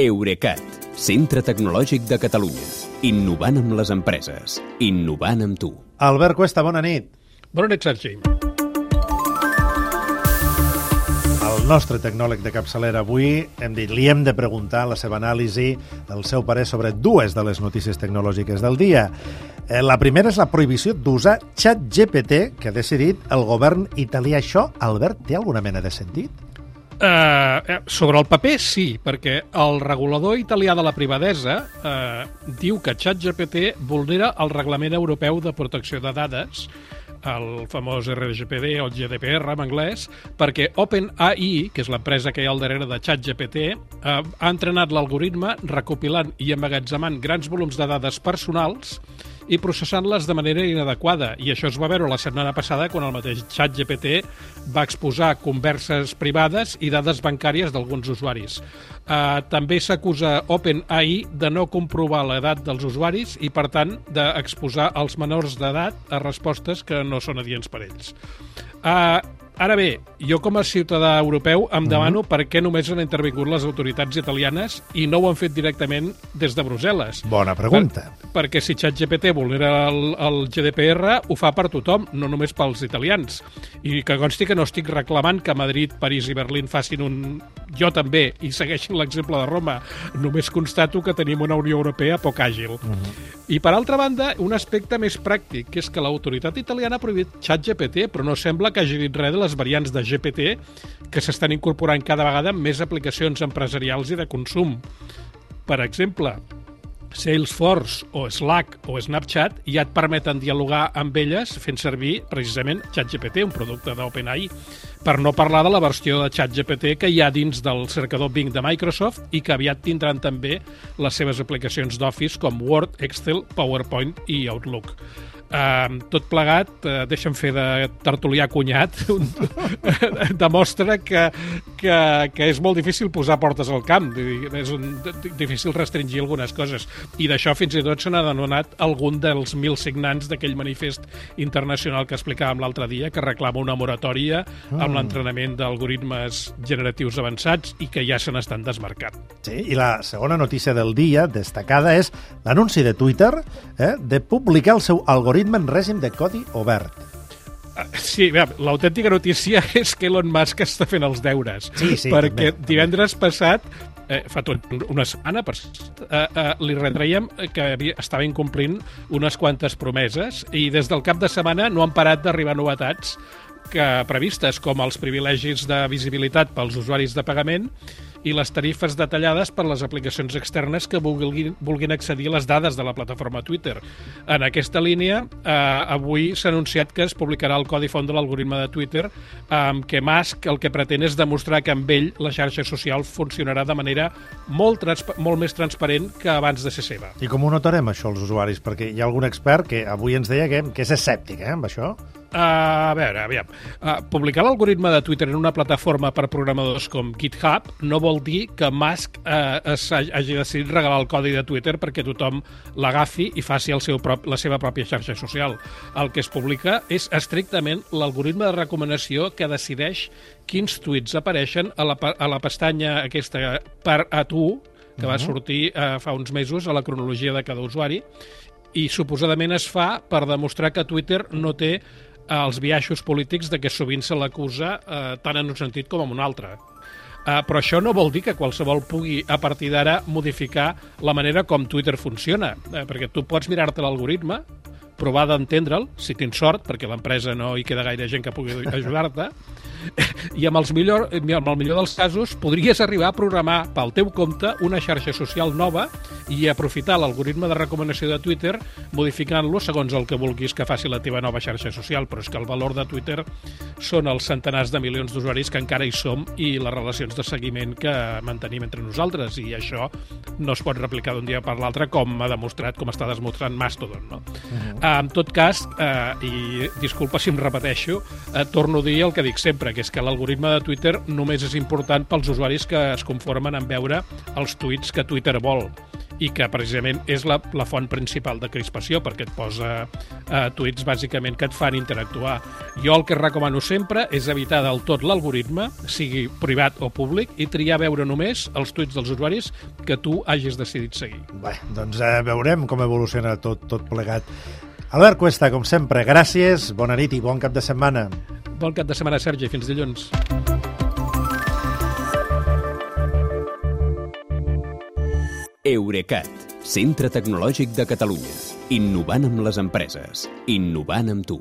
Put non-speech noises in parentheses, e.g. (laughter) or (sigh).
Eurecat, centre tecnològic de Catalunya. Innovant amb les empreses. Innovant amb tu. Albert Cuesta, bona nit. Bona nit, Sergi. El nostre tecnòleg de capçalera avui hem dit, li hem de preguntar la seva anàlisi, el seu parer sobre dues de les notícies tecnològiques del dia. Eh, La primera és la prohibició d'usar ChatGPT que ha decidit el govern italià. Això, Albert, té alguna mena de sentit? Uh, sobre el paper, sí, perquè el regulador italià de la privadesa uh, diu que ChatGPT vulnera el Reglament Europeu de Protecció de Dades, el famós RGPD o el GDPR en anglès, perquè OpenAI, que és l'empresa que hi ha al darrere de ChatGPT, uh, ha entrenat l'algoritme recopilant i emmagatzemant grans volums de dades personals i processant-les de manera inadequada. I això es va veure la setmana passada quan el mateix ChatGPT va exposar converses privades i dades bancàries d'alguns usuaris. Uh, també s'acusa OpenAI de no comprovar l'edat dels usuaris i, per tant, d'exposar els menors d'edat a respostes que no són adients per ells. Uh, Ara bé, jo com a ciutadà europeu em demano per què només han intervingut les autoritats italianes i no ho han fet directament des de Brussel·les. Bona pregunta. Per, perquè si ChatGPT vulnera el, el GDPR, ho fa per tothom, no només pels italians. I que consti que no estic reclamant que Madrid, París i Berlín facin un... Jo també, i segueixin l'exemple de Roma. Només constato que tenim una Unió Europea poc àgil. Uh -huh. I per altra banda, un aspecte més pràctic, que és que l'autoritat italiana ha prohibit ChatGPT, però no sembla que hagi dit res de les variants de GPT que s'estan incorporant cada vegada en més aplicacions empresarials i de consum. Per exemple, Salesforce o Slack o Snapchat ja et permeten dialogar amb elles fent servir precisament ChatGPT, un producte d'OpenAI, per no parlar de la versió de ChatGPT que hi ha dins del cercador Bing de Microsoft i que aviat tindran també les seves aplicacions d'Office com Word, Excel, PowerPoint i Outlook. Uh, tot plegat, uh, deixa'm fer de tertulià cunyat, un, (laughs) demostra que, que, que és molt difícil posar portes al camp, és un, difícil restringir algunes coses, i d'això fins i tot se n'ha donat algun dels mil signants d'aquell manifest internacional que explicàvem l'altre dia, que reclama una moratòria mm. amb l'entrenament d'algoritmes generatius avançats i que ja se n'estan desmarcant. Sí, i la segona notícia del dia, destacada, és l'anunci de Twitter eh, de publicar el seu algoritme algoritme en règim de codi obert. Sí, l'autèntica notícia (laughs) és que Elon Musk està fent els deures. Sí, sí, perquè també, divendres passat eh, fa tot una setmana, per, eh, eh, li retreiem que havia, estava incomplint unes quantes promeses i des del cap de setmana no han parat d'arribar novetats que, previstes, com els privilegis de visibilitat pels usuaris de pagament i les tarifes detallades per les aplicacions externes que vulguin, vulguin accedir a les dades de la plataforma Twitter. En aquesta línia, eh, avui s'ha anunciat que es publicarà el codi font de l'algoritme de Twitter amb què Musk el que pretén és demostrar que amb ell la xarxa social funcionarà de manera molt, molt més transparent que abans de ser seva. I com ho notarem, això, els usuaris? Perquè hi ha algun expert que avui ens deia que, que és escèptic, eh, amb això. Uh, a veure, aviam. Uh, publicar l'algoritme de Twitter en una plataforma per programadors com GitHub no vol dir que Musk uh, es, hagi decidit regalar el codi de Twitter perquè tothom l'agafi i faci el seu prop, la seva pròpia xarxa social. El que es publica és estrictament l'algoritme de recomanació que decideix quins tuits apareixen a la, a la pestanya aquesta per a tu, que uh -huh. va sortir uh, fa uns mesos a la cronologia de cada usuari, i suposadament es fa per demostrar que Twitter no té els biaixos polítics de que sovint se l'acusa eh, tant en un sentit com en un altre. Uh, però això no vol dir que qualsevol pugui, a partir d'ara, modificar la manera com Twitter funciona, uh, perquè tu pots mirar-te l'algoritme, provar d'entendre'l, si tens sort, perquè l'empresa no hi queda gaire gent que pugui ajudar-te, (laughs) i amb, els millor, amb el millor dels casos podries arribar a programar pel teu compte una xarxa social nova i aprofitar l'algoritme de recomanació de Twitter modificant-lo segons el que vulguis que faci la teva nova xarxa social, però és que el valor de Twitter són els centenars de milions d'usuaris que encara hi som i les relacions de seguiment que mantenim entre nosaltres i això no es pot replicar d'un dia per l'altre com ha demostrat, com està demostrant Mastodon. No? Uh -huh. uh, en tot cas, uh, i disculpa si em repeteixo, uh, torno a dir el que dic sempre, que és que l'algoritme de Twitter només és important pels usuaris que es conformen en veure els tuits que Twitter vol i que precisament és la, la font principal de crispació perquè et posa eh, tuits bàsicament que et fan interactuar. Jo el que recomano sempre és evitar del tot l'algoritme, sigui privat o públic, i triar veure només els tuits dels usuaris que tu hagis decidit seguir. Bé, doncs eh, veurem com evoluciona tot, tot plegat. Albert Cuesta, com sempre, gràcies, bona nit i bon cap de setmana. Bon cap de setmana, Sergi. Fins dilluns. Eurecat, centre tecnològic de Catalunya. Innovant amb les empreses. Innovant amb tu.